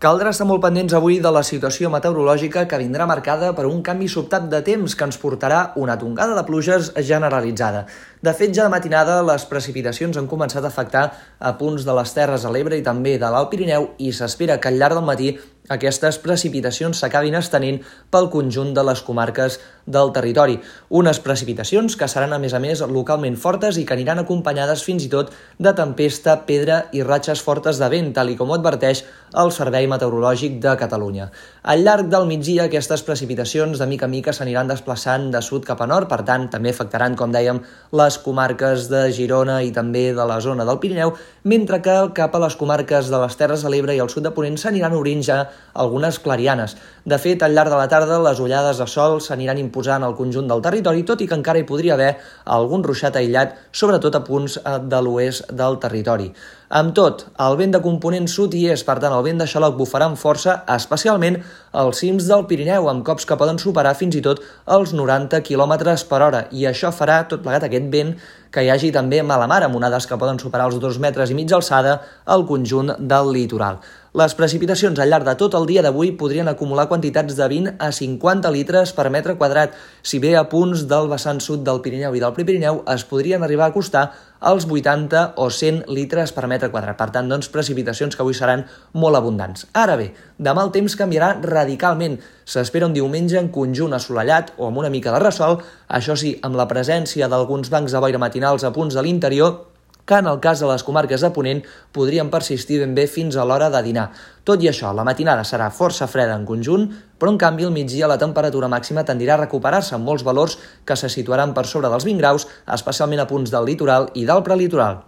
Caldrà estar molt pendents avui de la situació meteorològica que vindrà marcada per un canvi sobtat de temps que ens portarà una tongada de pluges generalitzada. De fet, ja de matinada les precipitacions han començat a afectar a punts de les Terres a l'Ebre i també de l'Alt Pirineu i s'espera que al llarg del matí aquestes precipitacions s'acabin estenent pel conjunt de les comarques del territori. Unes precipitacions que seran, a més a més, localment fortes i que aniran acompanyades fins i tot de tempesta, pedra i ratxes fortes de vent, tal i com adverteix el Servei Meteorològic de Catalunya. Al llarg del migdia, aquestes precipitacions de mica en mica s'aniran desplaçant de sud cap a nord, per tant, també afectaran, com dèiem, les comarques de Girona i també de la zona del Pirineu, mentre que cap a les comarques de les Terres de l'Ebre i el sud de Ponent s'aniran obrint ja algunes clarianes. De fet, al llarg de la tarda, les ullades de sol s'aniran imposant al conjunt del territori, tot i que encara hi podria haver algun ruixat aïllat, sobretot a punts eh, de l'oest del territori. Amb tot, el vent de component sud hi és, per tant, el vent de xaloc bufarà amb força, especialment als cims del Pirineu, amb cops que poden superar fins i tot els 90 km per hora, i això farà tot plegat aquest vent que hi hagi també mala mar, amb onades que poden superar els 2 metres i mig d'alçada al conjunt del litoral. Les precipitacions al llarg de tot el dia d'avui podrien acumular quantitats de 20 a 50 litres per metre quadrat, si bé a punts del vessant sud del Pirineu i del Prepirineu es podrien arribar a costar als 80 o 100 litres per metre quadrat. Per tant, doncs, precipitacions que avui seran molt abundants. Ara bé, demà el temps canviarà radicalment. S'espera un diumenge en conjunt assolellat o amb una mica de ressol, això sí, amb la presència d'alguns bancs de boira matinals a punts de l'interior que en el cas de les comarques de Ponent podrien persistir ben bé fins a l'hora de dinar. Tot i això, la matinada serà força freda en conjunt, però en canvi al migdia la temperatura màxima tendirà a recuperar-se amb molts valors que se situaran per sobre dels 20 graus, especialment a punts del litoral i del prelitoral.